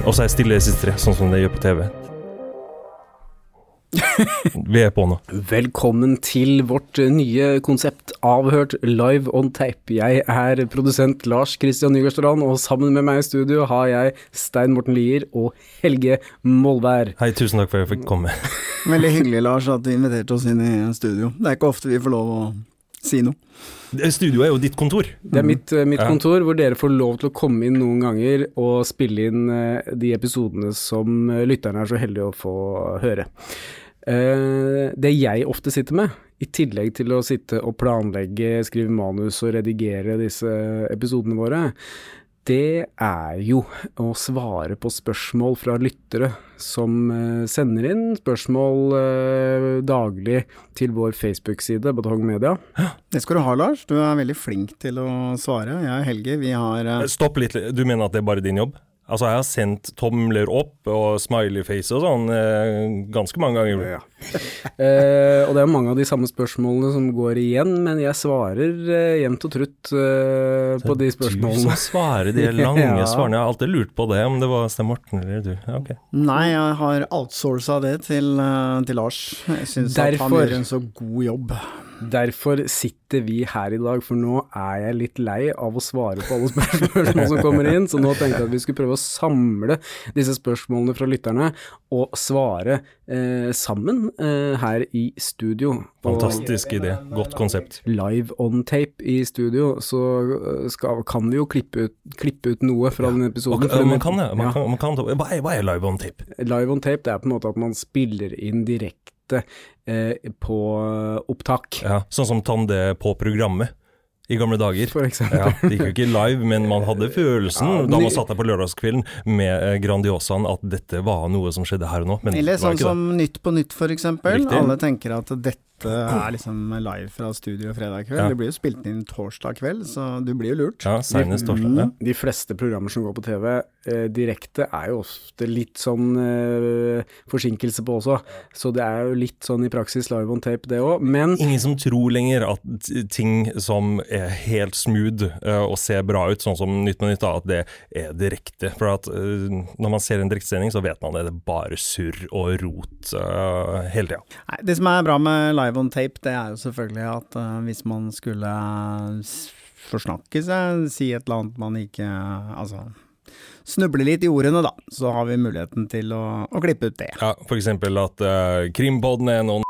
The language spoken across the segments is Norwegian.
Og så er jeg stille de siste tre, sånn som det gjør på TV. Vi er på nå. Velkommen til vårt nye konsept Avhørt live on tape. Jeg er produsent Lars Christian Nygaardstrand, og sammen med meg i studio har jeg Stein Morten Lier og Helge Molvær. Hei, tusen takk for at jeg fikk komme. Veldig hyggelig, Lars, at du inviterte oss inn i studio. Det er ikke ofte vi får lov å si noe. Studioet er jo ditt kontor. Det er mitt, eh, mitt Ja. kontor, hvor dere får lov til å komme inn noen ganger og spille inn eh, de episodene som eh, lytterne er så heldige å få høre. Eh, det jeg ofte sitter med, i tillegg til å sitte og planlegge, skrive manus og redigere disse episodene våre, det er jo å svare på spørsmål fra lyttere som eh, sender inn spørsmål eh, daglig til vår Facebook-side, Batong Media. Det skal du ha, Lars. Du er veldig flink til å svare. Jeg og Helge, vi har eh, Stopp litt, du mener at det er bare din jobb? Altså, jeg har sendt tomler opp og smiley-face og sånn eh, ganske mange ganger. Eh, og det er mange av de samme spørsmålene som går igjen, men jeg svarer eh, jevnt og trutt eh, på de Du spørsmålene. som svarer de lange Ja. svarene. Jeg har alltid lurt på det, om det var Sten Morten eller du. Ja, ok. Nei, jeg har outsourca det til, eh, til Lars. Jeg syns at han gjør en så god jobb. Derfor sitter vi her i dag, for nå er jeg litt lei av å svare på alle spørsmål som kommer inn, så nå tenkte jeg at vi skulle prøve å samle disse spørsmålene fra lytterne og svare eh, sammen eh, her i studio. Fantastisk idé. Godt konsept. live on tape i studio, så eh, skal, kan vi jo klippe ut, klippe ut noe fra den episoden. Og, man kan det. Man ja. kan, man kan, hva, er, hva er live on tape? Live on tape, det er på en måte at man spiller inn direkte eh, på opptak, Ja, sånn som Tande på programmet i gamle dager. for eksempel. Ja, Det gikk jo ikke live, men man hadde følelsen Ja, da man satt der på lørdagskvelden med eh, Grandiosaen at dette var noe som skjedde her og nå. Men Eller sånn som Nytt på Nytt, for eksempel. Riktig. Alle tenker at dette er liksom live fra studio fredag kveld. Ja. Det blir jo spilt inn torsdag kveld, så du blir jo lurt. Ja, senest torsdag. Ja. De fleste programmer som går på TV eh, direkte, er jo ofte litt sånn eh, forsinkelse på også. Så det er jo litt sånn i praksis live on tape, det òg. Men Ingen som tror lenger at ting som er helt smooth eh, og ser bra ut, sånn som Nytt på Nytt, da, at det er direkte. For at eh, når man ser en direktesending, så vet man det, det er bare surr og rot eh, hele tida. Det som er bra med live on tape, det er jo selvfølgelig at uh, hvis man skulle forsnakke seg, si et eller annet man ikke Altså snuble litt i ordene, da, så har vi muligheten til å, å klippe ut det. Ja, for eksempel at uh, Krimpodden er noen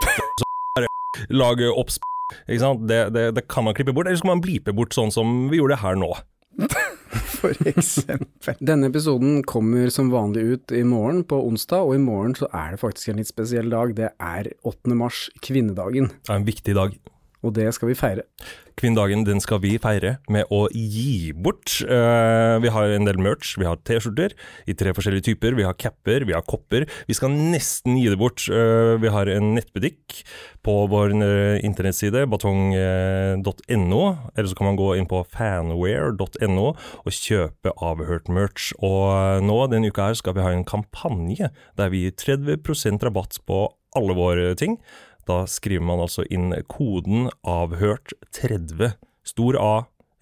lage opps... Ikke sant? Det, det, det kan man klippe bort, eller så kan man blipe bort sånn som vi gjorde her nå. For eksempel. Denne episoden kommer som vanlig ut i morgen på onsdag, og i morgen så er det faktisk en litt spesiell dag. Det er 8. mars, kvinnedagen, Det er en viktig dag. Og det skal vi feire. Kvinnedagen den skal vi feire med å gi bort. Eh, vi har en del merch. Vi har T-skjorter i tre forskjellige typer. Vi har capper, vi har kopper. Vi skal nesten gi det bort. Eh, vi har en nettbutikk på vår eh, internettside, batong.no. Eller så kan man gå inn på fanware.no og kjøpe avhørt merch. Og nå denne uka her skal vi ha en kampanje der vi gir 30% rabatt på alle våre ting. Da skriver man altså inn koden avhørt30, stor A,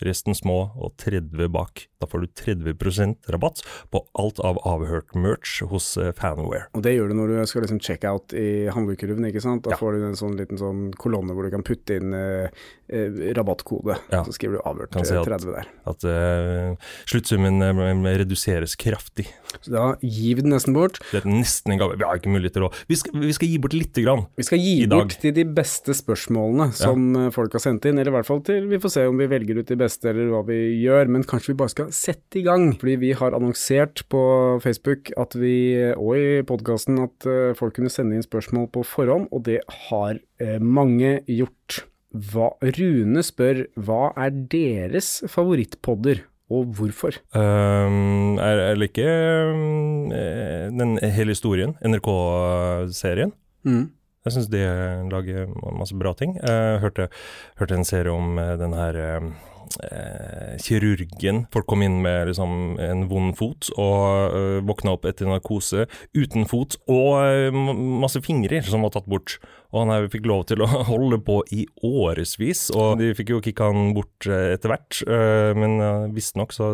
resten små og 30 bak. Da får du 30% rabatt på alt av avhørt merch hos eh, Fanware. Og det gjør du når du skal liksom check out i handlekurven, ikke sant. Da Ja. får du en sånn liten sånn kolonne hvor du kan putte inn eh, eh, rabattkode. Ja. Så skriver du avhørt Kan si eh, at- 30 der. At eh, sluttsummen eh, reduseres kraftig. Så da gir vi den nesten bort. Det er nesten en gave. Vi har ikke mulighet til å Vi skal, vi skal gi bort lite grann. Vi skal gi bort til de beste spørsmålene som ja. folk har sendt inn, eller i hvert fall til vi får se om vi velger ut de beste eller hva vi gjør, men kanskje vi bare skal sette i gang. Fordi vi har annonsert på Facebook at vi, og i podkasten, at eh, folk kunne sende inn spørsmål på forhånd, og det har eh, mange gjort. Hva, Rune spør hva er deres favorittpodder, og hvorfor? Um, jeg, jeg liker um, eh, den hele historien, NRK-serien. Mm. Jeg syns de lager masse bra ting. Jeg hørte, hørte en serie om den her eh, eh, kirurgen. Folk kom inn med liksom en vond fot og eh, våkna opp etter narkose uten fot og eh, masse fingrer som var tatt bort. Og han her fikk lov til å holde på i årevis, og de fikk jo kicka han bort eh, etter hvert. eh, Men uh, visstnok så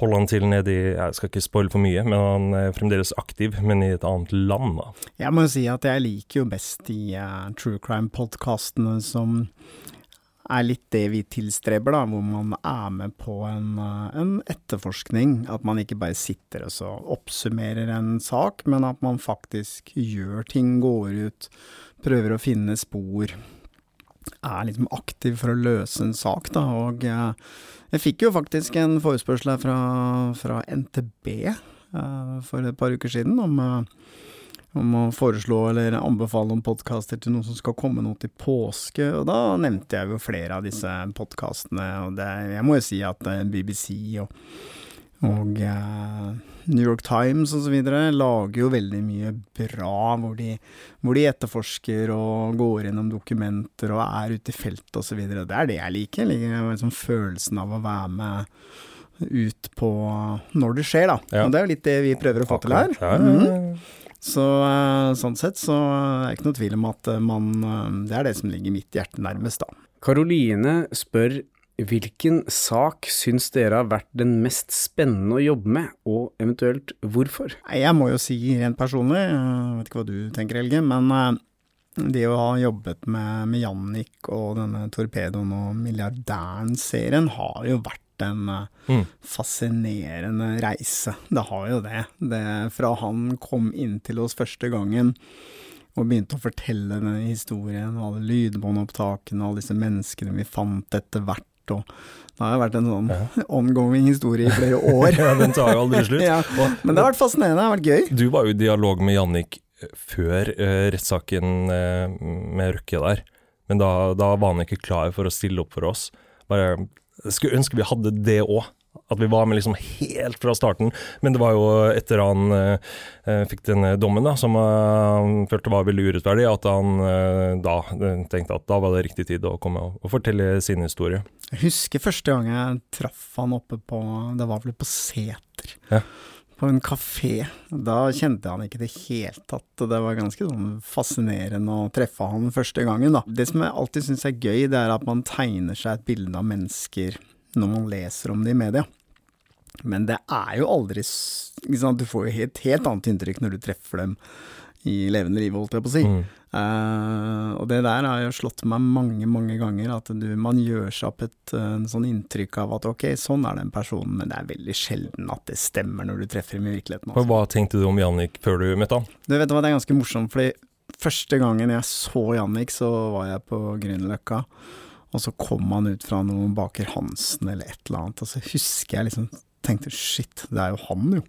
holder han til nede i Jeg skal ikke spoile for mye, men han er fremdeles aktiv, men i et annet land, da. Jeg må jo si at jeg liker jo best de eh, true crime-podkastene som er litt det vi tilstreber, da, hvor man er med på en, eh, en etterforskning. At man ikke bare sitter og så oppsummerer en sak, men at man faktisk gjør ting, går ut, prøver å finne spor. Er liksom aktiv for å løse en sak, da. Og eh, jeg fikk jo faktisk en forespørsel her fra, fra NTB eh, for et par uker siden om om å foreslå eller anbefale noen podkaster til noen som skal komme noe til påske, og da nevnte jeg jo flere av disse podkastene, og det, jeg må jo si at eh, BBC og, og uh, New York Times videre lager jo veldig mye bra, hvor de, hvor de etterforsker og går gjennom dokumenter og er ute i feltet videre. Det er det jeg liker, liker liksom følelsen av å være med ut på når det skjer, da. Ja. Og det er jo litt det vi prøver å få til her. Ja, ja, Mhm. ja. Så eh, sånn sett så er det ikke noe tvil om at eh, man eh, Det er det som ligger mitt hjerte nærmest, da. Karoline spør hvilken sak syns dere har vært den mest spennende å jobbe med, og eventuelt hvorfor? Jeg må jo si rent personlig, jeg vet ikke hva du tenker Helge, men det å ha jobbet med, med Jannik og denne Torpedoen og Milliardæren-serien har jo vært en eh, Mm. fascinerende reise. Det har jo det. det. Fra han kom inn til oss første gangen og begynte å fortelle denne historien, og alle lydbåndopptakene, alle disse menneskene vi fant etter hvert, og det har vært en sånn ongoing historie i flere år. Ja, den tar jo aldri slutt. Ja, Men det har vært fascinerende, det har vært gøy. Du var jo i dialog med Jannik eh, før eh, rettssaken med Røkke der, men da, da var han ikke klar for å stille opp for oss. Bare, skulle ønske vi hadde det òg. At vi var med liksom helt fra starten. Men det var jo etter han eh, eh, fikk den dommen, da, som eh, han følte var veldig urettferdig, at han eh, da eh, tenkte at da var det riktig tid å komme og, og fortelle sin historie. Jeg husker første gang jeg traff han oppe på Det var vel på Seter. Ja. På en kafé. Da kjente han ikke det hele tatt. og Det var ganske sånn fascinerende å treffe han første gangen, da. Det som jeg alltid syns er gøy, det er at man tegner seg et bilde av mennesker når man leser om det i media. Men det er jo aldri? Du får jo et helt annet inntrykk når du treffer dem i levende liv, holdt jeg på å si. Mm. Eh, og det der har jo slått meg mange, mange ganger, at du, man gjør seg opp et uh, en sånn inntrykk av at ok, sånn er den personen, men det er veldig sjelden at det stemmer når du treffer dem i virkeligheten. Og Altså. Hva tenkte du om Jannik før du møtte han? Du vet hva, det er ganske morsomt, fordi første gangen jeg så Jannik, så var jeg på Grünerløkka, og så kom han ut fra noen Baker Hansen eller et eller annet, og så husker jeg liksom, tenkte shit, det er jo han jo.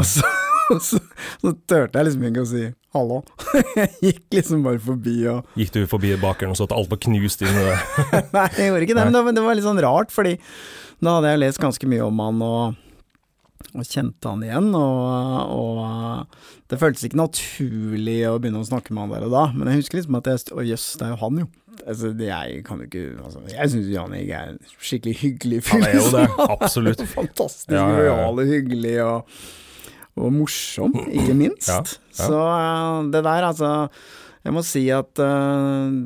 Og så, og så, så turte jeg liksom ikke å si hallo. Jeg gikk liksom bare forbi og Gikk du forbi bakeren og så at alt var knust inni der? Nei, jeg gjorde ikke det, men det var, litt sånn rart, fordi da hadde jeg lest ganske mye om han og, og kjente han igjen, og, og det føltes ikke naturlig å begynne å snakke med han der og da, men jeg husker liksom at jeg Å jøss, det er jo han jo. Altså, jeg kan jo ikke altså, Jeg syns Janik er en skikkelig hyggelig fyr. Han er jo det, absolutt. Fantastisk Ja, ja, ja. lojal og hyggelig og, og morsom, ikke minst. Ja, ja. Så eh, det der, altså Jeg må si at uh,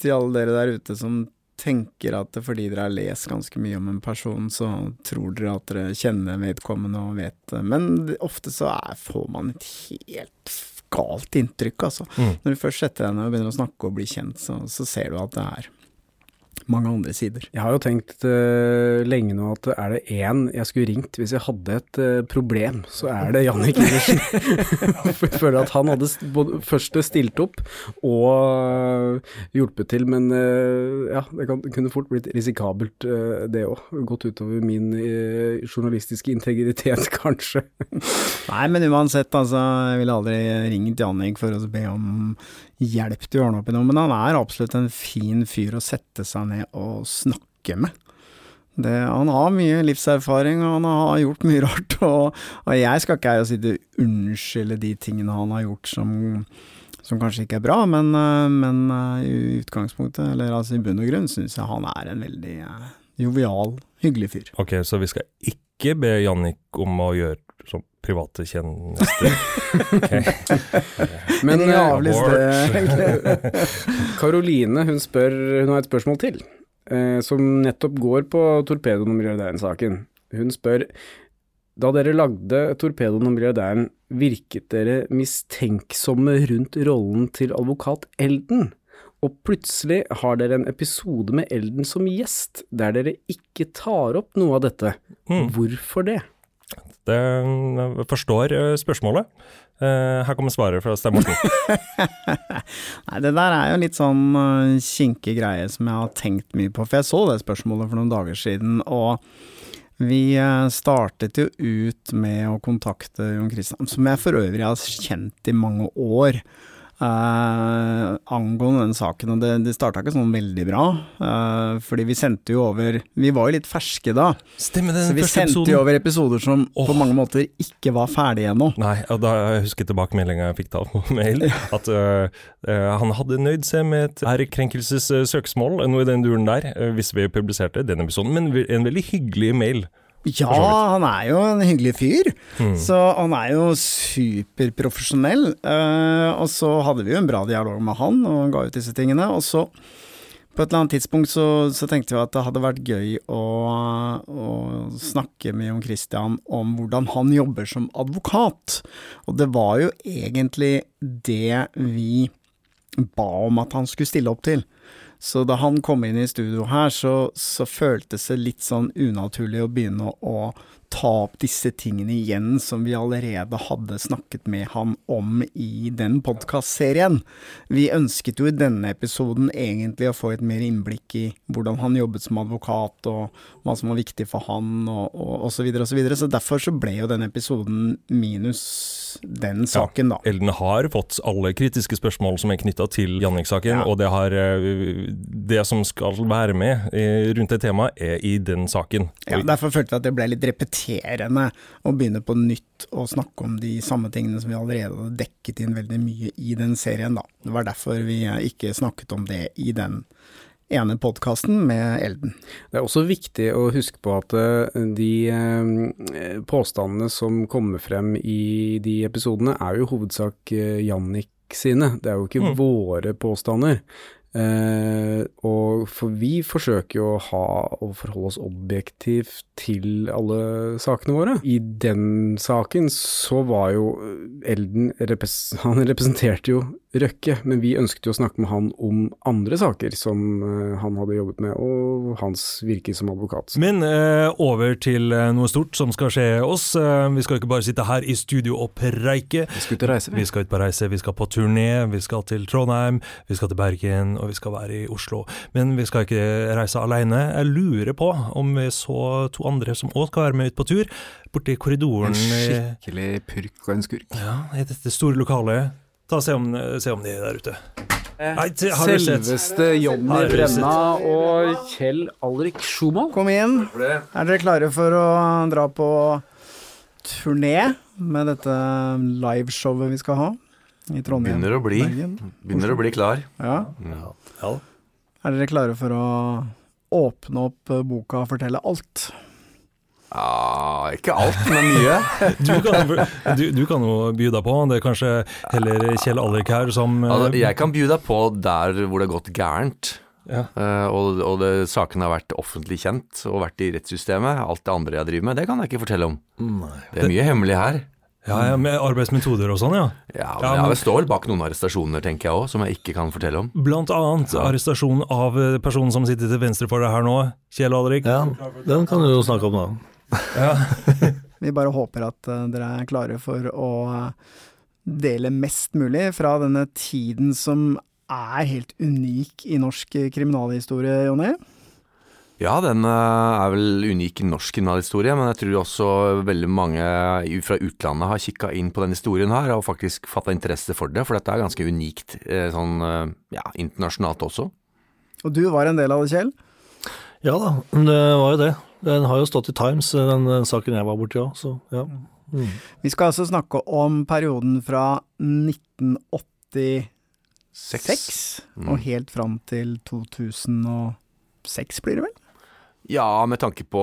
til alle dere der ute som tenker at fordi dere har lest ganske mye om en person, så tror dere at dere kjenner vedkommende og vet det. Men ofte så er, får man et helt galt inntrykk, altså. Mm. Når du først setter deg ned og begynner å snakke og bli kjent, så, så ser du at det er mange andre sider. Jeg har jo tenkt uh, lenge nå at er det én jeg skulle ringt hvis jeg hadde et uh, problem, så er det Jannik Iversen. Jeg føler at han hadde både først stilt opp og eh, hjulpet til, men ja, det kan, kunne fort blitt risikabelt det òg. Gått utover min journalistiske integritet, kanskje. Nei, men uansett, altså, jeg ville aldri ringt Jannik for å be om hjelp til å ordne opp i noe, men han er absolutt en fin fyr å sette seg ned og snakke med. Det, han har mye livserfaring, og han har gjort mye rart, og, og jeg skal ikke her og sitte unnskylde de tingene han har gjort som, som kanskje ikke er bra, men, eh, men eh, i utgangspunktet, eller altså i bunn og grunn, syns jeg han er en veldig eh, jovial, hyggelig fyr. Ok, så vi skal ikke be Jannik om å gjøre sånn private tjenester. Men eh, det. Karoline hun spør, hun har et spørsmål til, eh, som nettopp går på torpedoen og milliardæren-saken. Hun spør da dere lagde torpedoen og milliardæren, virket dere mistenksomme rundt rollen til advokat Elden? Og plutselig har dere en episode med Elden som gjest, der dere ikke tar opp noe av dette. Mm. Hvorfor det? Det jeg forstår eh, spørsmålet. Eh, Her kommer svaret fra Stein Morten. Nei, det der er jo litt sånn kinkig greie som jeg har tenkt mye på, for jeg så det spørsmålet for noen dager siden, og vi eh, startet jo ut med å kontakte Jon Christian, som jeg for øvrig har kjent i mange år, eh, angående den saken, og det, det starta ikke sånn veldig bra, eh, fordi vi sendte jo over Vi var jo litt ferske da, Stemmer det, så vi første sendte jo over episoder som på mange måter ikke var ferdige ennå. Nei, og da jeg husker tilbakemeldinga jeg fikk da på mail, at øh, øh, han hadde nøyd seg med et ærekrenkelsessøksmål, noe i den duren der, øh, hvis vi publiserte den episoden, men en veldig hyggelig mail. Ja, han er jo en hyggelig fyr. Mm. Så han er jo superprofesjonell. Uh, og så hadde vi jo en bra dialog med han, og han ga ut disse tingene. Og så, på et eller annet tidspunkt, så, så tenkte vi at det hadde vært gøy å, å snakke med Jon Christian om hvordan han jobber som advokat. Og det var jo egentlig det vi ba om at han skulle stille opp til. Så da han kom inn i studio her, så, så føltes det litt sånn unaturlig å begynne å, ta opp disse tingene igjen som vi allerede hadde snakket med han om i den podkastserien. Vi ønsket jo i denne episoden egentlig å få et mer innblikk i hvordan han jobbet som advokat, og hva som var viktig for han, og, osv., osv. så videre og så videre. Så derfor så ble jo den episoden minus den saken, da. Elden har fått alle kritiske spørsmål som er knytta til Jannik-saken, Ja. og det, har, øh, det som skal være med øh, rundt det temaet, er i den saken. Ja, derfor følte jeg at det ble litt repeterende å begynne på nytt å snakke om de samme tingene som vi allerede hadde dekket inn veldig mye i den serien, da. Det var derfor vi eh, ikke snakket om det i den ene podkasten med Elden. Det er også viktig å huske på at eh, de eh, påstandene som kommer frem i de episodene, er jo i hovedsak eh, Jannik sine. Det er jo ikke Mm. våre påstander. Eh, og for vi forsøker jo å ha og forholde oss objektivt til alle sakene våre. I den saken så var jo Elden repres Han representerte jo Røkke, men vi ønsket jo å snakke med han om andre saker som eh, han hadde jobbet med, og hans virke som advokat. Men eh, over til eh, noe stort som skal skje oss. Eh, vi skal ikke bare sitte her i studio og preike. Vi skal ut og reise, Vi skal ut på reise, vi skal på turné, vi skal til Trondheim, vi skal til Bergen, og vi skal være i Oslo. Men vi skal ikke reise alene. Jeg lurer på om vi så to andre som òg skal være med ut på tur, borti korridoren. En skikkelig purk og en skurk. Ja, i dette store lokalet. Ta og se om, se om de er der ute. Nei, til- har? Selveste Jonny Har du sett? Brenna og Kjell Alrik Schumann. Kom inn. Er dere klare for å dra på turné med dette liveshowet vi skal ha i Trondheim? Begynner å bli, Bergen? begynner å bli klar. Ja. Ja. Er dere klare for å åpne opp eh, boka og fortelle alt? Ja, ikke alt, men mye. Du kan, du, du kan jo by deg på. Det er kanskje heller Kjell Alrik her som eh, Altså, jeg kan by deg på der hvor det har gått gærent. Ja. Uh, og og det, saken har vært offentlig kjent og vært i rettssystemet. Alt det andre jeg driver med, det kan jeg ikke fortelle om. Det er mye hemmelig her. Ja, ja, med arbeidsmetoder og sånn, ja. Ja, Ja, men Det står vel bak noen arrestasjoner, tenker jeg òg, som jeg ikke kan fortelle om. Blant annet arrestasjon av eh, personen som sitter til venstre for deg her nå, Kjell Alrik. Ja, den kan du jo snakke om da. Vi bare håper at eh, dere er klare for å eh, dele mest mulig fra denne tiden som er helt unik i norsk kriminalhistorie, Jonny. Ja, den eh, er vel unik i norsk kriminalhistorie, men jeg tror også veldig mange fra utlandet har kikka inn på denne historien her og faktisk fatta interesse for det, for dette er ganske unikt eh, sånn eh, ja, internasjonalt også. Og du var en del av det, Kjell. Ja da, det var jo det. Den har jo stått i Times, den, den saken jeg var borti òg, så ja. Mm. Vi skal altså snakke om perioden fra 1986 Mm. og helt fram til 2006, blir det vel? Ja, med tanke på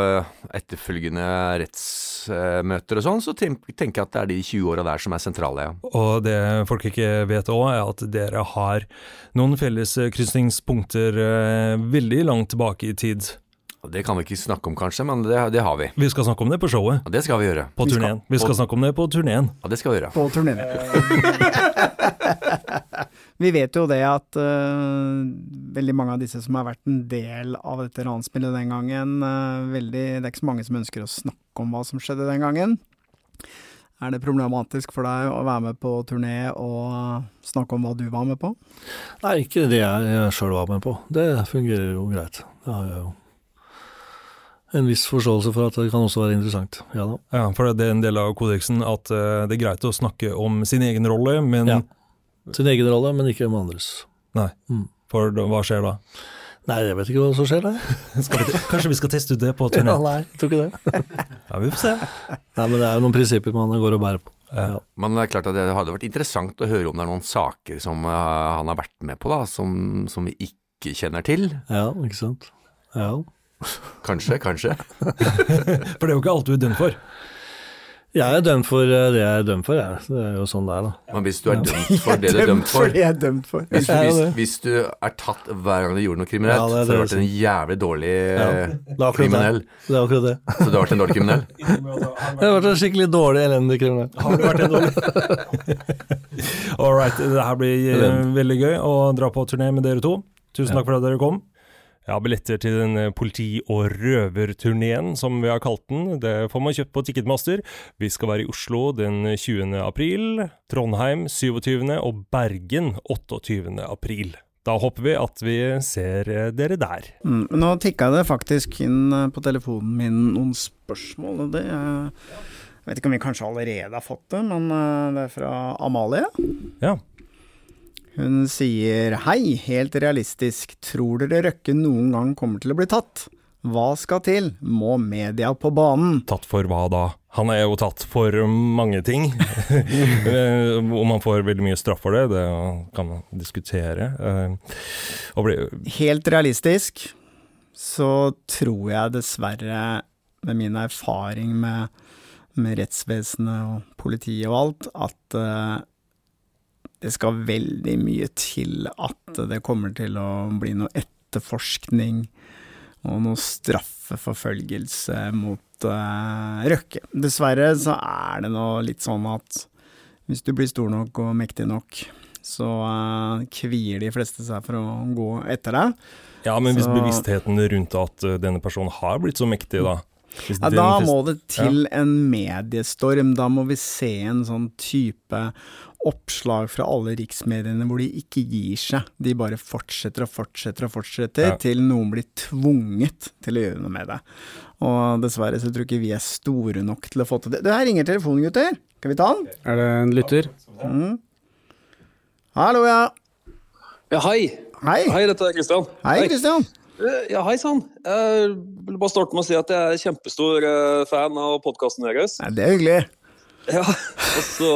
eh, etterfølgende rettsmøter og sånn, så tenker jeg at det er de 20 åra der som er sentrale, ja. Og det folk ikke vet òg, er at dere har noen felles eh, krysningspunkter eh, veldig langt tilbake i tid. Det kan vi ikke snakke om kanskje, men det, det har vi. Vi skal snakke om det på showet, Ja, det skal vi gjøre. på turneen. Vi skal snakke om det på turneen. Ja, det skal vi gjøre. På turneen. Vi vet jo det at uh, veldig mange av disse som har vært en del av dette ranspillet den gangen, uh, veldig, det er ikke så mange som ønsker å snakke om hva som skjedde den gangen. Er det problematisk for deg å være med på turné og snakke om hva du var med på? Nei, ikke det jeg, jeg sjøl var med på. Det fungerer jo greit. Det har jeg jo en viss forståelse for at det kan også være interessant. Ja da. Ja, for det er en del av kodeksen at eh, det er greit å snakke om sin egen rolle, men Ja. Sin egen rolle, men ikke om andres. for hva skjer da? Nei, jeg vet ikke hva som skjer der. Kanskje vi skal teste ut det på Ja, turneen? nei, jeg tror ikke det. Ja, vi får se. Nei, men det er jo noen prinsipper man går og bærer på. Ja. Men det er klart at det hadde vært interessant å høre om det er noen saker som eh, han har vært med på, da, som, som vi ikke kjenner til. Ja, ikke sant. Ja. Kanskje, kanskje. For det er jo ikke alt du er dømt for. Jeg er dømt for eh, det jeg er dømt for, jeg. Det er jo sånn det er, da. Men hvis du er dømt for det du er dømt for er dømt for. hvis, hvis, hvis du er tatt hver gang du gjorde noe kriminelt, Ja, det det så har du vært en jævlig dårlig Ja, eh, Det akkurat kriminell. det. Det er akkurat det. Så du har vært en dårlig kriminell? Jeg har vært en skikkelig dårlig, elendig kriminell. Har du vært en dårlig? All right, det her blir eh, veldig gøy å dra på turné med dere to. Tusen takk for at dere kom. Ja, billetter til den eh, politi- og røverturneen, som vi har kalt den, det får man kjøpt på Ticketmaster. Vi skal være i Oslo den 20. april, Trondheim 27. og Bergen 28. april. Da håper vi at vi ser eh, dere der. Mm, nå tikka det faktisk inn eh, på telefonen min noen spørsmål, og det Jeg vet ikke om vi kanskje allerede har fått det, men det er fra Amalie. Ja. Hun sier hei, helt realistisk, tror dere Røkke noen gang kommer til å bli tatt? Hva skal til? Må media på banen? Tatt for hva da? Han er jo tatt for mange ting. Eh, Om han får veldig mye straff for det, det kan man diskutere. Eh, Helt realistisk så tror jeg dessverre, med min erfaring med, med rettsvesenet og politiet og alt, at eh, det skal veldig mye til at det kommer til å bli noe etterforskning og noe straffeforfølgelse mot uh, Røkke. Dessverre så er det nå litt sånn at hvis du blir stor nok og mektig nok, så uh, kvier de fleste seg for å gå etter deg. ja, men hvis Så- bevisstheten rundt at eh, denne personen har blitt så mektig, da Ja, da må det til en mediestorm. Da må vi se en sånn type oppslag fra alle riksmediene hvor de ikke gir seg. De bare fortsetter og fortsetter og fortsetter Ja. til noen blir tvunget til å gjøre noe med det. Og dessverre så tror ikke vi er store nok til å få til det. Det her ringer telefonen, gutter. Skal vi ta den? Er det en lytter? Mm. Hallo, ja. Ja, hei. Hei. Hei, dette er Kristian. Hei, Kristian. Eh, Ja, hei sann. Jeg vil bare starte med å si at jeg er kjempestor eh, fan av podkasten deres. Nei, det er hyggelig. Ja, og så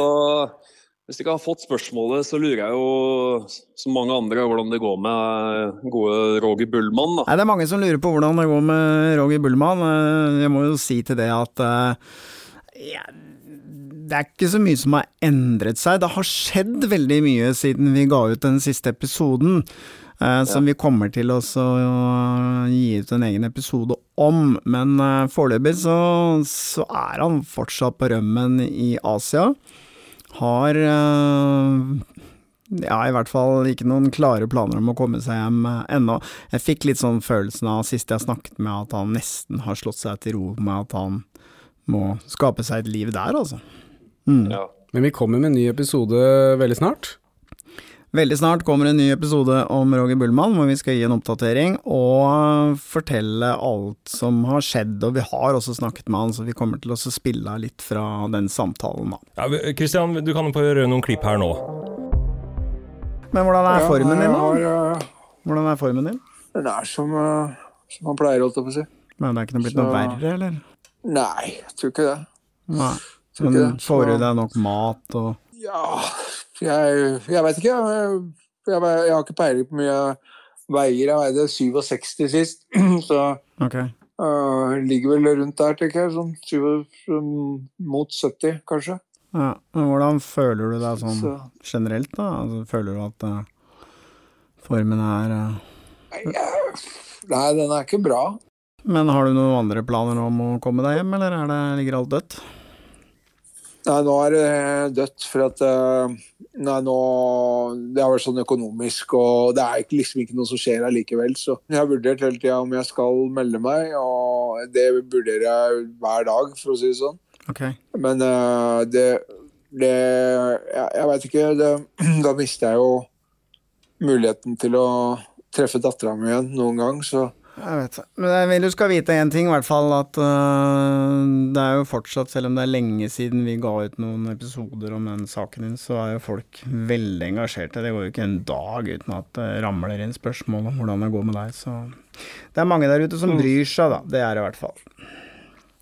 Hvis du ikke har fått spørsmålet, så lurer jeg jo, som mange andre, hvordan det går med gode Roger Bullmann. da. Nei, det er mange som lurer på hvordan det går med Roger Bullmann. Eh, Jeg må jo si til det at eh, ja, det er ikke så mye som har endret seg. Det har skjedd veldig mye siden vi ga ut den siste episoden. Eh, som vi kommer til å gi ut en egen episode om. Men uh, foreløpig så, så er han fortsatt på rømmen i Asia. Har uh, ja, i hvert fall ikke noen klare planer om å komme seg hjem eh, ennå. Jeg fikk litt sånn følelsen av sist jeg snakket med at han nesten har slått seg til ro med at han må skape seg et liv der, altså. Mm. Ja. Men vi kommer med en ny episode veldig snart. Veldig snart kommer en ny episode om Roger Bullmann, hvor vi skal gi en oppdatering og fortelle alt som har skjedd. Og vi har også snakket med han, så vi kommer til å spille litt fra den samtalen, da. Ja, Christian, du kan jo få gjøre noen klipp her nå. Men hvordan er formen din, da? Ja, Hvordan er formen din? Den er som, eh, som man pleier, holdt jeg på å si. Men det er ikke noe blitt noe verre, eller? Nei, jeg tror ikke det. Nei. Tror ikke Men det. får du deg nok mat og Ja, jeg, jeg vet ikke. Jeg, jeg, jeg har ikke peiling på mye jeg veier. Jeg veide 67 sist, så okay. uh, ligger vel rundt der, tenker jeg. Sånn 7, um, mot 70, kanskje. Ja, men hvordan føler du deg sånn Så. generelt, da? Altså, føler du at uh, formen er uh... Jeg, nei, den er ikke bra. Men har du noen andre planer om å komme deg hjem, eller er det, ligger alt dødt? Nei, nå er det dødt, for at eh, Nei, nå Det har vært sånn økonomisk, og det er ikke, liksom ikke noe som skjer allikevel. Så jeg har vurdert hele tida om jeg skal melde meg, og det vurderer jeg hver dag, for å si det sånn. Okay. Men uh, det, det Jeg, jeg veit ikke. Det, da mister jeg jo muligheten til å treffe dattera mi igjen noen gang, så Jeg vet det. Men jeg vil du skal vite én ting, i hvert fall. At uh, det er jo fortsatt, selv om det er lenge siden vi ga ut noen episoder om den saken din, så er jo folk veldig engasjerte. Det går jo ikke en dag uten at det ramler inn spørsmål om hvordan det går med deg. Så det er mange der ute som bryr seg, da. Det er det i hvert fall.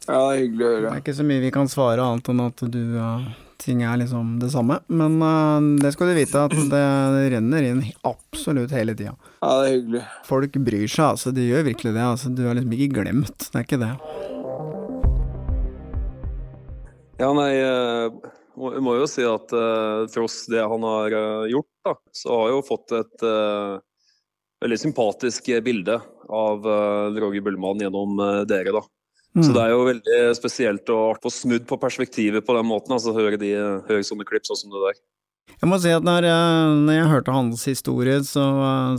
ja, det er hyggelig å Det er ikke så mye vi kan svare annet enn at du øh, ting er liksom det samme. Men uh, det skal du vite at det renner inn absolutt hele tida. Ja, det er hyggelig. Folk bryr seg, altså. De gjør virkelig det. Altså. Du er liksom ikke glemt. Det er ikke det. Ja, nei, eh, må- jeg må jo si at uh, tross det han har gjort, da, så har jeg jo fått et uh, veldig sympatisk bilde av Roger Bullmann gjennom dere, da. Så det er jo veldig spesielt å få snudd på perspektivet på den måten, altså høre, de, høre sånne klipp sånn som det der. Jeg må si at når, jeg- når jeg hørte hans historie, så,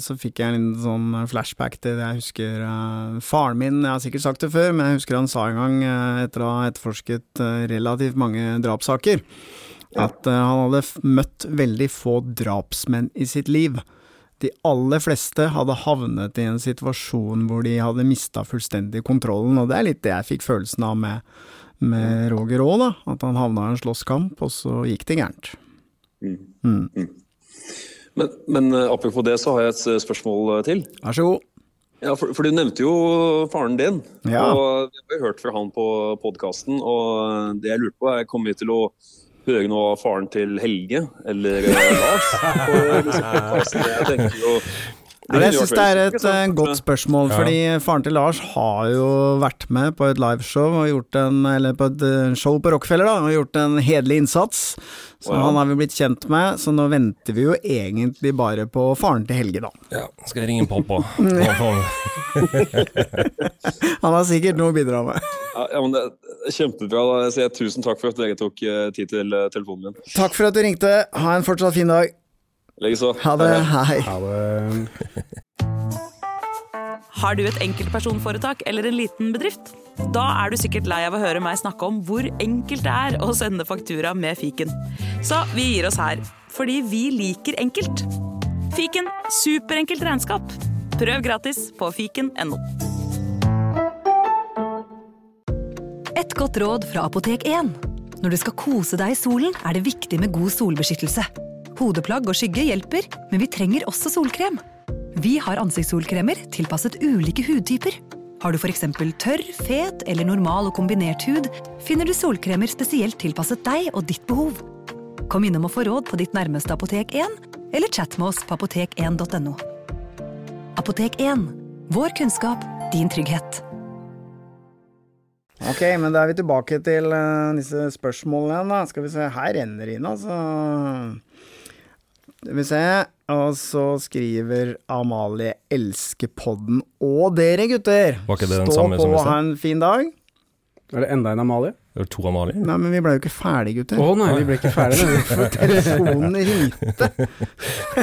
så fikk jeg en liten sånn flashback til det jeg husker uh, faren min Jeg har sikkert sagt det før, men jeg husker han sa en gang, uh, etter å ha etterforsket uh, relativt mange drapssaker, at eh, han hadde møtt veldig få drapsmenn i sitt liv. De aller fleste hadde havnet i en situasjon hvor de hadde mista fullstendig kontrollen, og det er litt det jeg fikk følelsen av med, med Roger da. At han havna i en slåsskamp, og så gikk det gærent. Mm. Men, men eh, apropos det, så har jeg et eh, spørsmål eh, til. Vær så god. Ja, for, for du nevnte jo faren din, Ja. og vi har hørt fra han på podkasten. Og det jeg lurte på, er kommer vi til å høre noe av faren til Helge eller eh, Lars? Jeg tenker jo Ja, jeg syns det er et uh, godt spørsmål, Ja. fordi faren til Lars har jo vært med på et liveshow og gjort en, eller på et eh, show på Rockefeller da, og gjort en hederlig innsats. Så wow. han har vi blitt kjent med, så nå venter vi jo egentlig bare på faren til Helge, da. Ja, skal jeg ringe pappa? Han har sikkert noe å bidra med. Ja, men det er Kjempebra. da. Jeg sier tusen takk for at dere tok eh, tid til telefonen min. Takk for at du ringte, ha en fortsatt fin dag. Likeså. Ha det, hei. Ha det. Har du et enkeltpersonforetak eller en liten bedrift? Da er du sikkert lei av å høre meg snakke om hvor enkelt det er å sende faktura med fiken. Så vi gir oss her, fordi vi liker enkelt. Fiken superenkelt regnskap. Prøv gratis på fiken.no. Et godt råd fra Apotek 1. Når du skal kose deg i solen, er det viktig med god solbeskyttelse. Hodeplagg og skygge hjelper, men vi trenger også solkrem. Vi har ansiktssolkremer tilpasset ulike hudtyper. Har du f.eks. tørr, fet eller normal og kombinert hud, finner du solkremer spesielt tilpasset deg og ditt behov. Kom innom og få råd på ditt nærmeste Apotek 1, eller chat med oss på apotek1.no. Apotek 1. Vår kunnskap, din trygghet. Ok, men da er vi tilbake til eh, disse spørsmålene igjen, da. Skal vi se, her renner det inn, altså. Skal vi se. Og så skriver Amalie 'elsker podden' og dere, gutter. Var ikke det den Stå samme på som i og sted? ha en fin dag. Er det enda en Amalie? Det var to Amalie. Nei, men vi ble jo ikke ferdige, gutter. Å nei, vi ble ikke ferdige. For telefonen ringte.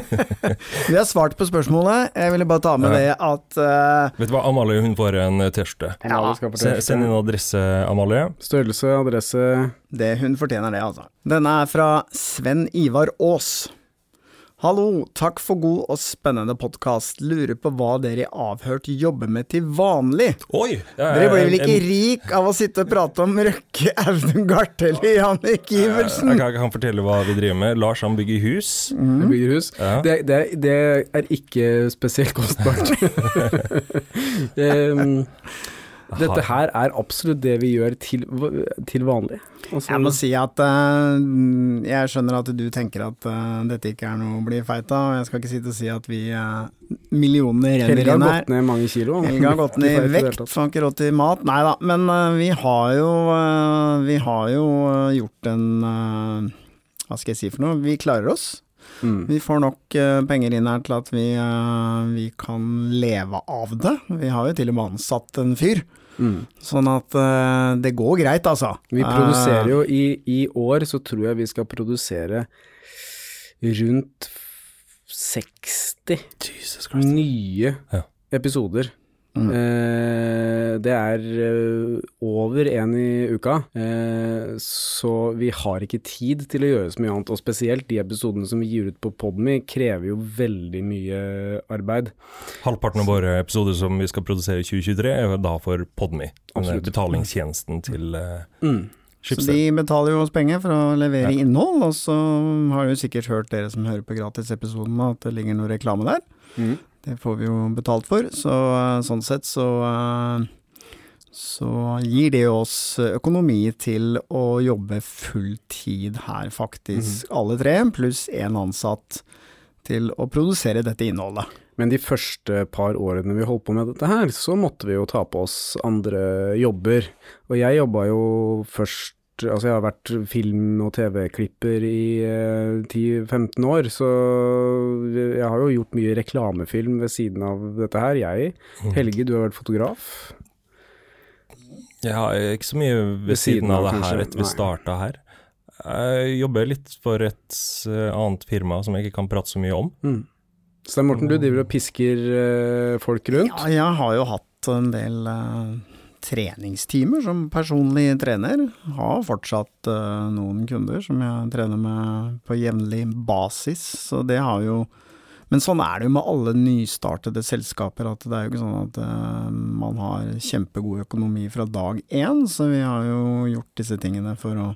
vi har svart på spørsmålet. Jeg ville bare ta med Ja. det at eh, Vet du hva, Amalie hun får en eh, T-skjorte. Amalie skal på Se- T-skjorte. Send inn adresse, Amalie. Størrelse, adresse det hun fortjener det, altså. Denne er fra Sven Ivar Aas. Hallo, takk for god og spennende podkast. Lurer på hva dere i Avhørt jobber med til vanlig? Oi! ja, Dere blir vel ikke en- rik av å sitte og prate om Røkke, Audun Garth eller Jannik Iversen? Jeg kan, jeg kan fortelle hva vi driver med. Lars han bygger hus. Han bygger hus. Ja. Det, det, det er ikke spesielt kostbart. Em, dette her er absolutt det vi gjør til, til vanlig. Også, Jeg må si at uh, jeg skjønner at du tenker at uh, dette ikke er noe å bli feit av, og jeg skal ikke sitte og si at vi uh, millionene renner Helge har inn her. gått ned mange kilo. Helge har gått ned i vekt, får ikke råd til mat. Nei da, men vi har jo Vi har jo gjort en Hva skal jeg si for noe? Vi klarer oss. Mm. Vi får nok eh, penger inn her til at vi, eh, vi kan leve av det. Vi har jo til og med ansatt en fyr. Mm. Sånn at uh, det går greit, altså. Vi produserer jo i, I år så tror jeg vi skal produsere rundt 60 nye Ja. episoder. Mm. Eh, det er eh, over én i uka, eh, så vi har ikke tid til å gjøre så mye annet. Og spesielt de episodene som vi gir ut på Podme, krever jo veldig mye arbeid. Halvparten av våre episoder som vi skal produsere i 2023, er da for Podme. Betalingstjenesten til eh, Mm. Så de betaler jo oss penger for å levere innhold, og så har du sikkert hørt dere som hører på gratisepisoden at det ligger noe reklame der. Mm. Det får vi jo betalt for, så eh, sånn sett så eh, så gir det oss økonomi til å jobbe full tid her, faktisk. Alle tre, pluss én ansatt til å produsere dette innholdet. Men de første par årene vi holdt på med dette her, så måtte vi jo ta på oss andre jobber. Og jeg jobba jo først Altså jeg har vært film- og TV-klipper i eh, 10-15 år, så jeg har jo gjort mye reklamefilm ved siden av dette her, jeg. Helge, du har vært fotograf. Jeg har ikke så mye ved, siden av det her etter vi starta her. Jeg jobber litt for et eh, annet firma som jeg ikke kan prate så mye om. Mm. Stein Morten, du driver og pisker eh, folk rundt. Ja, jeg har jo hatt en del eh, treningstimer som personlig trener. Har fortsatt uh, noen kunder som jeg trener med på jevnlig basis, så det har jo Men sånn er det jo med alle nystartede selskaper, at det er jo ikke sånn at uh, man har kjempegod økonomi fra dag én, så vi har jo gjort disse tingene for å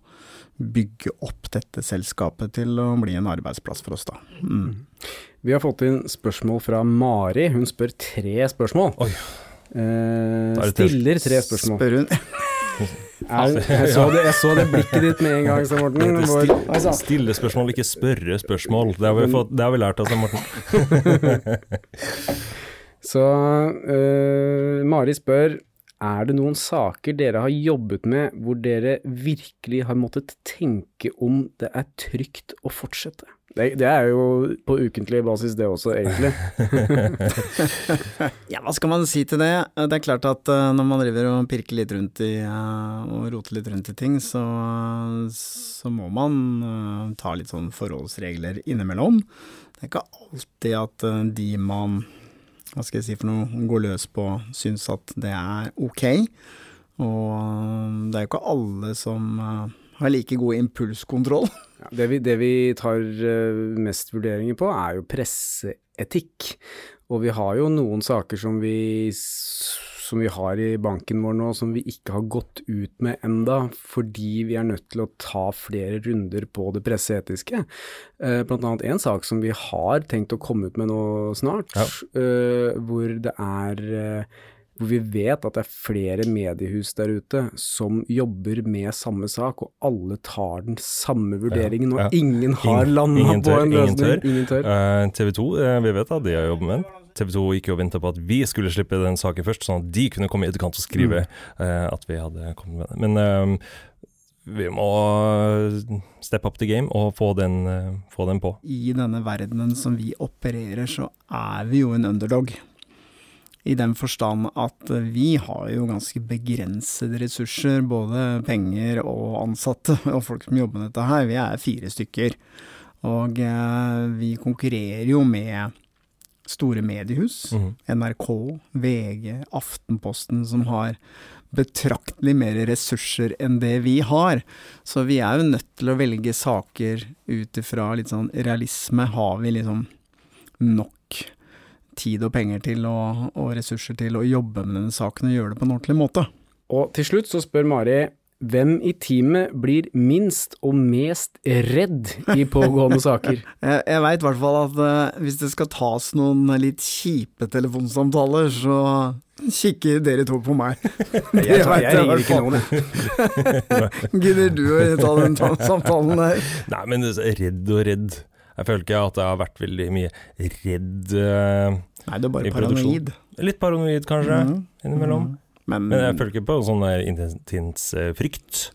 bygge opp dette selskapet til å bli en arbeidsplass for oss, da. Mm. Vi har fått inn spørsmål fra Mari. Hun spør tre spørsmål. Oi. Eh, er stiller tre spørsmål. Spør hun Er, jeg, så det, jeg så det blikket ditt med en gang, Stein Morten. Hvor, Stille, stille spørsmål, ikke spørre spørsmål. Det har vi, fått, det har vi lært av Stein Morten. så uh, Mari spør er det noen saker dere har jobbet med hvor dere virkelig har måttet tenke om det er trygt å fortsette? Det, det er jo på ukentlig basis det også, egentlig. Ja, hva skal man si til det? Det er klart at eh, når man driver og pirker litt rundt i eh, og roter litt rundt i ting, så, så må man eh, ta litt sånn forholdsregler innimellom. Det er ikke alltid at de man hva skal jeg si for noe, går løs på, syns at det er ok. Og det er jo ikke alle som har like god impulskontroll. Ja, det, vi, det vi tar eh, mest vurderinger på, er jo presseetikk. Og vi har jo noen saker som vi, som vi har i banken vår nå, som vi ikke har gått ut med enda, fordi vi er nødt til å ta flere runder på det presseetiske. Eh, blant annet en sak som vi har tenkt å komme ut med nå snart, Ja. eh, hvor det er hvor vi vet at det er flere mediehus der ute som jobber med samme sak, og alle tar den samme vurderingen, og ja. ingen har landa ingen på tør, en ingen løsning. tør. Ingen tør. Uh, TV 2, uh, vi vet at de har jobbet med den. TV 2 gikk jo og venta på at vi skulle slippe den saken først, sånn at de kunne komme i etterkant og skrive Mm. uh, at vi hadde kommet med den. Men eh, vi må steppe up the game og få den, eh, få den på. I denne verdenen som vi opererer, så er vi jo en underdog. I den forstand at vi har jo ganske begrensede ressurser, både penger og ansatte, og folk som jobber med dette her. Vi er fire stykker. Og eh, vi konkurrerer jo med store mediehus. Mm. NRK, VG, Aftenposten, som har betraktelig mer ressurser enn det vi har. Så vi er jo nødt til å velge saker ut ifra litt sånn realisme. Har vi liksom nok tid og penger til og, og ressurser til å jobbe med denne saken og gjøre det på en ordentlig måte? Og til slutt så spør Mari hvem i teamet blir minst og mest redd i pågående saker? Jeg, jeg veit i hvert fall at uh, hvis det skal tas noen litt kjipe telefonsamtaler, så kikker dere to på meg. Det Jeg, vet jeg ringer ikke noen, jeg. Gidder du å ta den samtalen der? Nei, men er redd og redd. Jeg føler ikke at jeg har vært veldig mye redd Uh, Nei, du er bare paranoid. Litt paranoid, kanskje, Mhm. innimellom. Men, Men jeg føler ikke på sånn intens eh, frykt.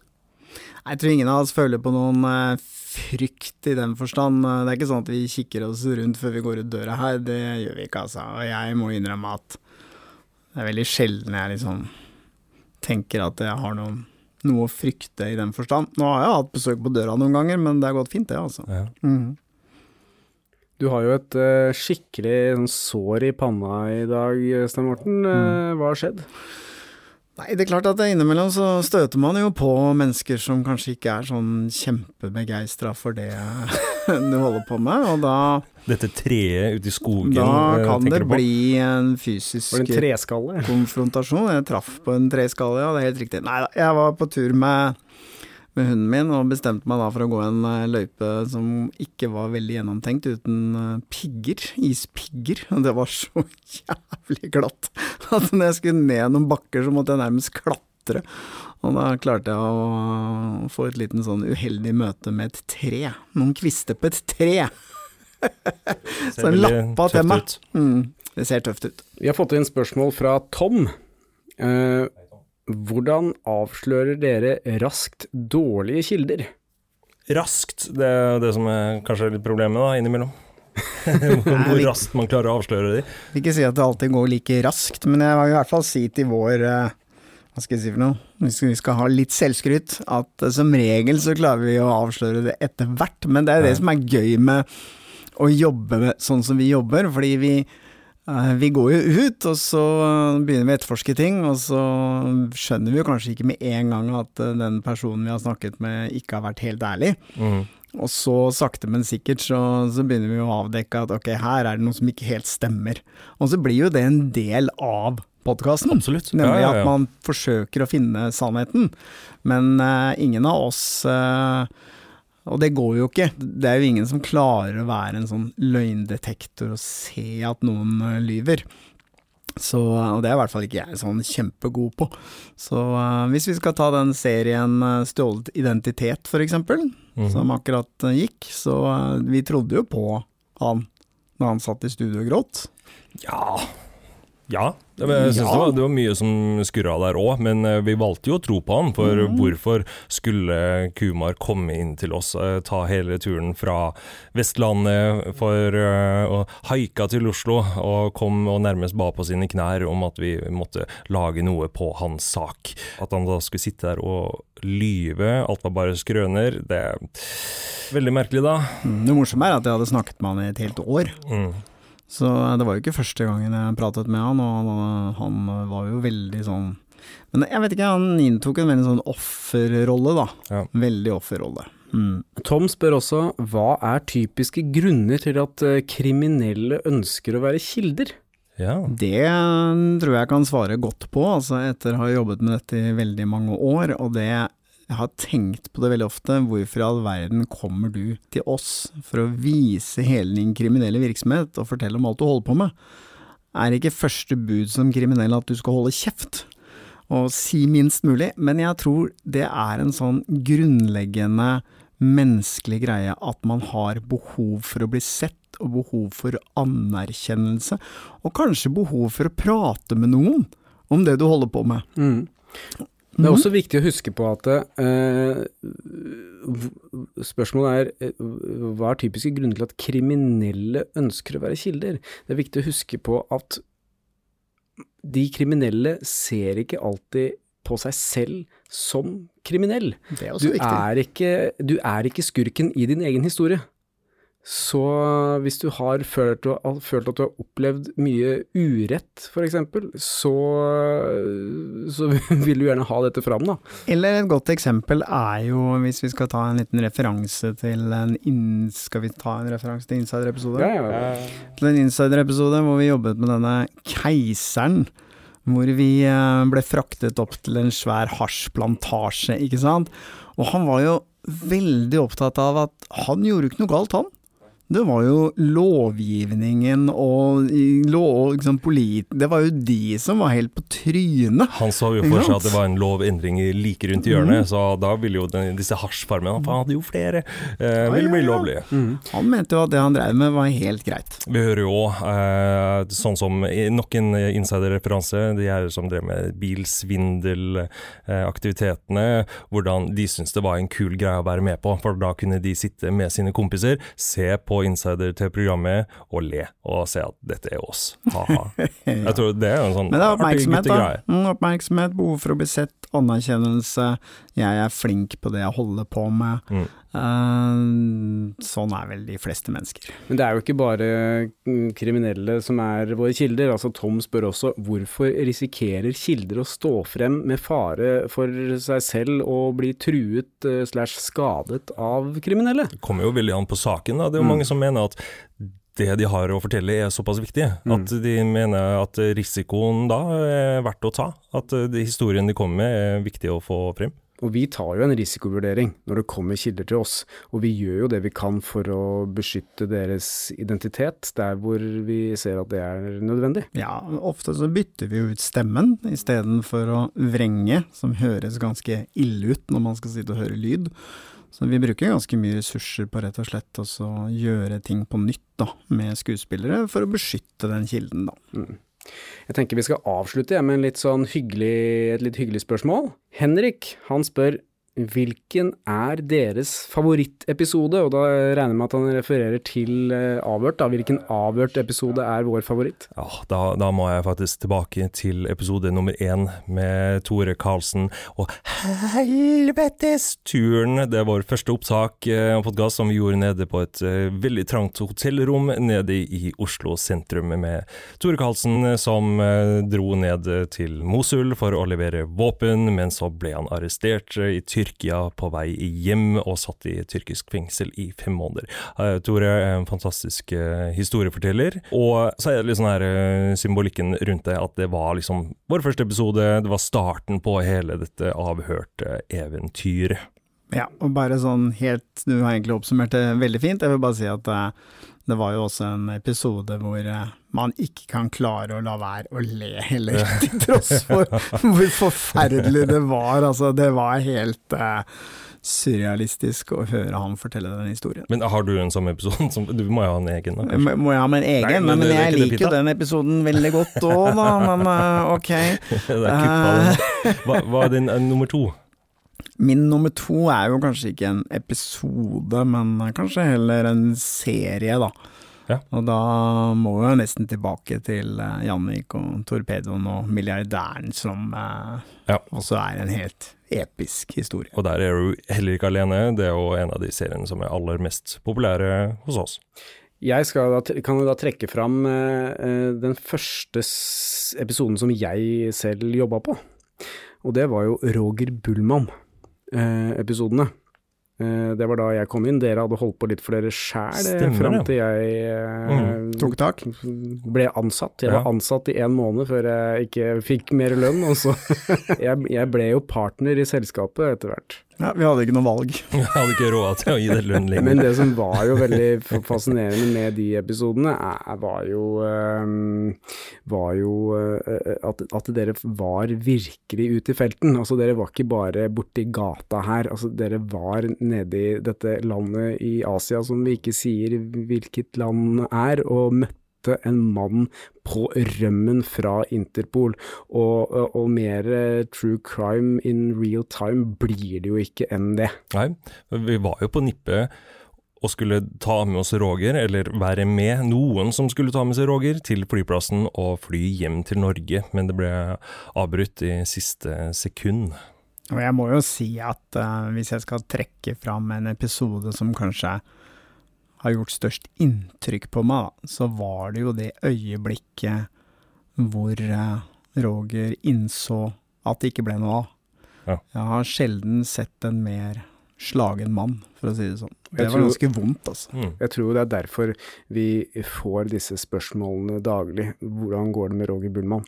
jeg tror ingen av oss føler på noen eh, frykt i den forstand. Det er ikke sånn at vi kikker oss rundt før vi går ut døra her, det gjør vi ikke, altså. Og jeg må innrømme at det er veldig sjelden jeg liksom tenker at jeg har noen, noe å frykte i den forstand. Nå har jeg hatt besøk på døra noen ganger, men det har gått fint, det, altså. Ja. Mhm. Du har jo et uh, skikkelig sånn, sår i panna i dag, Stein Morten. Eh, hva har skjedd? Nei, det er klart at innimellom så støter man jo på mennesker som kanskje ikke er sånn kjempebegeistra for det du holder på med, og da, Dette treet ute i skogen, da eh, kan det du på? bli en fysisk en treskalle? konfrontasjon. Jeg traff på en treskalle, ja, det er helt riktig. Nei da, jeg var på tur med, med hunden min og bestemte meg da for å gå en eh, løype som ikke var veldig gjennomtenkt, uten eh, pigger, ispigger. Og det var så jævlig glatt at når jeg skulle ned noen bakker, så måtte jeg nærmest klatre. Og da klarte jeg å få et liten sånn uheldig møte med et tre. Noen kvister på et tre. Så en lappa til meg. Mm, det ser tøft ut. Vi har fått inn spørsmål fra Tom. Eh, hvordan avslører dere raskt dårlige kilder? Raskt, det er det som er kanskje litt problemet da, innimellom. Hvor raskt man klarer å avsløre de. vil ikke si at det alltid går like raskt, men jeg vil i hvert fall si til vår eh, Hva skal jeg si for noe? Hvis vi skal ha litt selvskryt, at eh, som regel så klarer vi å avsløre det etter hvert. Men det er det som er gøy med å jobbe med, sånn som vi jobber, fordi vi vi går jo ut, og så begynner vi å etterforske ting, og så skjønner vi jo kanskje ikke med en gang at eh, den personen vi har snakket med, ikke har vært helt ærlig. Mm. Og så sakte, men sikkert, så, så begynner vi å avdekke at ok, her er det noe som ikke helt stemmer. Og så blir jo det en del av podkasten. Nemlig Ja, ja, ja. at man forsøker å finne sannheten. Men uh, ingen av oss eh, Og det går jo ikke. Det er jo ingen som klarer å være en sånn løgndetektor og se at noen eh, lyver. Så, og det er i hvert fall ikke jeg sånn kjempegod på. Så uh, hvis vi skal ta den serien eh, Stjålet identitet, for eksempel, Mhm. som akkurat gikk, så uh, vi trodde jo på han da han satt i studio og gråt. Ja. Ja. Jeg synes Ja. det, var, det var mye som skurra der òg, men eh, vi valgte jo å tro på han. For mm. hvorfor skulle Kumar komme inn til oss, eh, ta hele turen fra Vestlandet for eh, å haika til Oslo, og kom og nærmest ba på sine knær om at vi måtte lage noe på hans sak. At han da skulle sitte der og lyve, alt var bare skrøner, det er veldig merkelig da. Mm, Det morsomme er at jeg hadde snakket med han i et helt år. Mm. Så det var jo ikke første gangen jeg pratet med han, og han, han var jo veldig sånn Men jeg vet ikke, han inntok en veldig sånn offerrolle, da. Ja. Veldig offerrolle. Mm. Tom spør også hva er typiske grunner til at eh, kriminelle ønsker å være kilder? Ja. Det tror jeg kan svare godt på, altså etter å ha jobbet med dette i veldig mange år. Og det jeg har tenkt på det veldig ofte, hvorfor i all verden kommer du til oss for å vise hele din kriminelle virksomhet og fortelle om alt du holder på med? Er ikke første bud som kriminell at du skal holde kjeft? Og si minst mulig, men jeg tror det er en sånn grunnleggende menneskelig greie at man har behov for å bli sett og behov for anerkjennelse, og kanskje behov for å prate med noen om det du holder på med. Mm. Det er også viktig å huske på at eh, spørsmålet er eh, hva er typiske grunner til at kriminelle ønsker å være kilder? Det er viktig å huske på at de kriminelle ser ikke alltid på seg selv som kriminell. Det er også Du viktig. er, ikke, du er ikke skurken i din egen historie. Så hvis du har følt, følt at du har opplevd mye urett, f.eks., så, så vil du gjerne ha dette fram, da. Eller et godt eksempel er jo, hvis vi skal ta en liten referanse til en inn... Skal vi ta en referanse til Insider-episode? Ja, ja. Til en Insider-episode hvor vi jobbet med denne keiseren. Hvor vi eh, ble fraktet opp til en svær hasjplantasje, ikke sant. Og han var jo veldig opptatt av at han gjorde ikke noe galt, han. Det var jo lovgivningen og lov, liksom, polit... Det var jo de som var helt på trynet. Han så jo for seg at det var en lovendring like rundt hjørnet, mm. så da ville jo den, disse hasjfarmene Han hadde jo flere, eh, ville ja, bli ja. lovlige. Han mente jo at det han drev med var helt greit. Vi hører jo òg, eh, sånn som nok en insider-referanse, de her som drev med bilsvindelaktivitetene, hvordan de syntes det var en kul greie å være med på, for da kunne de sitte med sine kompiser, se på insider til programmet og le, og se at dette er oss, ha-ha. Jeg tror det er en sånn Men det er oppmerksomhet, da. Mm, oppmerksomhet, behov for å bli sett, anerkjennelse. Jeg er flink på det jeg holder på med. Mm. Eh, sånn er vel de fleste mennesker. Men det er jo ikke bare mm, kriminelle som er våre kilder. Altså Tom spør også hvorfor risikerer kilder å stå frem med fare for seg selv og bli truet eh, slash skadet av kriminelle? Det kommer jo veldig an på saken. Da. Det er jo Mm. mange som mener at det de har å fortelle er såpass viktig, Mm. at de mener at risikoen da er verdt å ta. At eh, historien de kommer med er viktig å få frem. Og vi tar jo en risikovurdering når det kommer kilder til oss, og vi gjør jo det vi kan for å beskytte deres identitet der hvor vi ser at det er nødvendig. Ja, ofte så bytter vi jo ut stemmen istedenfor å vrenge, som høres ganske ille ut når man skal sitte og høre lyd. Så vi bruker ganske mye ressurser på rett og slett å gjøre ting på nytt da, med skuespillere, for å beskytte den kilden, da. Mm. Jeg tenker vi skal avslutte jeg, med litt sånn hyggelig, et litt hyggelig spørsmål. Henrik, han spør hvilken er deres favorittepisode? Og da regner jeg med at han refererer til eh, Avhørt, da. Hvilken Avhørt-episode er vår favoritt? Ja, da, da må jeg faktisk tilbake til episode nummer én med Tore Karlsen og Helvetesturen. Det er vår første opptak eh, av podkast som vi gjorde nede på et eh, veldig trangt hotellrom nede i Oslo sentrum med Tore Karlsen eh, som eh, dro ned til Mosul for å levere våpen, men så ble han arrestert eh, i Tyrkia på vei hjem og satt i tyrkisk fengsel i fem måneder. Eh, Tore er en fantastisk eh, historieforteller, og så er det litt sånn her eh, symbolikken rundt det at det var liksom vår første episode, det var starten på hele dette avhørte eventyret. Ja, og bare sånn helt Du har egentlig oppsummert det veldig fint. Jeg vil bare si at eh, det var jo også en episode hvor eh, man ikke kan klare å la være å le heller, til tross for hvor forferdelig det var. Altså, det var helt uh, surrealistisk å høre han fortelle den historien. Men har du en sånn episode? Som, du må jo ha en egen, da? Må må jeg ha min egen? Nei, men men, jeg liker jo den episoden veldig godt òg, da. Men uh, ok. det er kuppa, uh, Hva, hva er din nummer to? Min nummer to er jo kanskje ikke en episode, men kanskje heller en serie, da. Ja. Og da må vi jo nesten tilbake til eh, Jannik og Torpedoen og Milliardæren, som eh, Ja. også er en helt episk historie. Og der er du heller ikke alene, det er jo en av de seriene som er aller mest populære hos oss. Jeg skal da, kan jo da trekke fram eh, eh, den første episoden som jeg selv jobba på. Og det var jo Roger Bullmann-episodene. Eh, det var da jeg kom inn. Dere hadde holdt på litt for dere sjæl fram til jeg eh, Mm. Tok tak. ble ansatt. Jeg var ansatt i en måned før jeg ikke fikk mer lønn, og så jeg, jeg ble jo partner i selskapet etter hvert. Ja, vi hadde ikke noe valg. Vi hadde ikke råd til å gi det lønn lenger. Men det som var jo veldig fascinerende med de episodene, er, var jo, ehm, var jo eh, at, at dere var virkelig ute i felten. Altså dere var ikke bare borti gata her. Altså dere var nede i dette landet i Asia som vi ikke sier hvilket land er, og møtte møte en mann på rømmen fra Interpol. Og, og mer true crime in real time blir det jo ikke enn det. Nei, vi var jo på nippet og skulle ta med oss Roger, eller være med noen som skulle ta med seg Roger, til flyplassen og fly hjem til Norge, men det ble avbrutt i siste sekund. Og jeg må jo si at uh, hvis jeg skal trekke fram en episode som kanskje har gjort størst inntrykk på meg, da, så var det jo det øyeblikket hvor uh, Roger innså at det ikke ble noe av. Ja. Jeg har sjelden sett en mer slagen mann, for å si det sånn. Det var ganske vondt, altså. Mm. Jeg tror det er derfor vi får disse spørsmålene daglig. Hvordan går det med Roger Bullmann?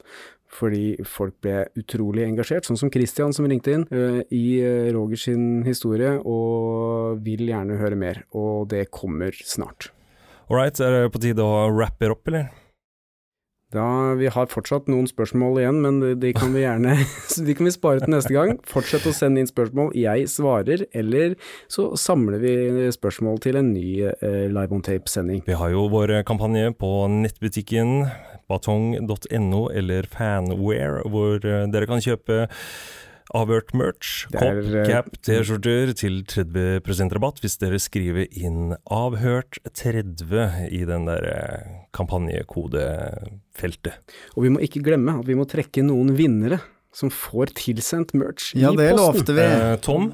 Fordi folk ble utrolig engasjert, sånn som Christian som ringte inn, uh, i Roger Rogers sin historie, og vil gjerne høre mer. Og det kommer snart. All right, er det på tide å rappe opp, eller? Da, vi har fortsatt noen spørsmål igjen, men de kan vi gjerne de kan vi spare til neste gang. Fortsett å sende inn spørsmål, jeg svarer, eller så samler vi spørsmål til en ny eh, Live on Tape-sending. Vi har jo vår kampanje på nettbutikken batong.no eller Fanware, hvor eh, dere kan kjøpe Avhørt merch, kopp, eh, cap, T-skjorter til 30 rabatt hvis dere skriver inn 'avhørt30' i den der eh, kampanjekodefeltet. Og vi må ikke glemme at vi må trekke noen vinnere som får tilsendt merch ja, i posten. Ja, det lovte vi. Eh, Tom.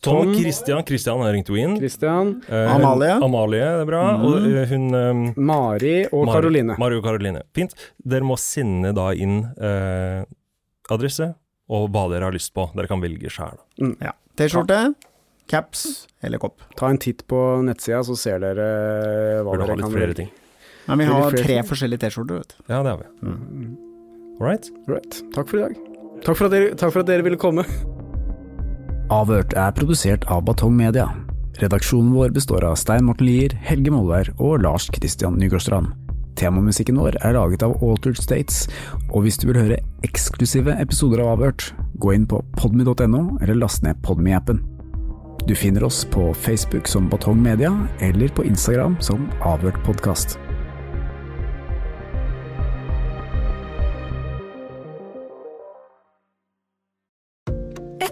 Tom, Christian, Christian har ringt jo inn. Christian. Eh, Amalie. Amalie, det er bra. Mm. Og uh, hun um, Mari og Karoline. Mari og Karoline. Fint. Dere må sende da inn eh, adresse og hva dere har lyst på. Dere kan velge sjæl. Mm. Ja. T-skjorte, caps eller kopp. Ta en titt på nettsida, så ser dere hva Burde dere kan velge. Ting. Men vi har tre forskjellige T-skjorter, vet du. Ja, det har vi. Mm. All right. right. Takk for i dag. Takk for, dere, takk for at dere ville komme. Avhørt er produsert av Batong Media. Redaksjonen vår består av Stein Morten Lier, Helge Molvær og Lars Christian Nygårdstrand. Temamusikken vår er laget av Altered States, og hvis du vil høre eksklusive episoder av Avhørt, gå inn på podmy.no eller last ned Podmy-appen. Du finner oss på Facebook som Batong Media, eller på Instagram som Avhørt podkast.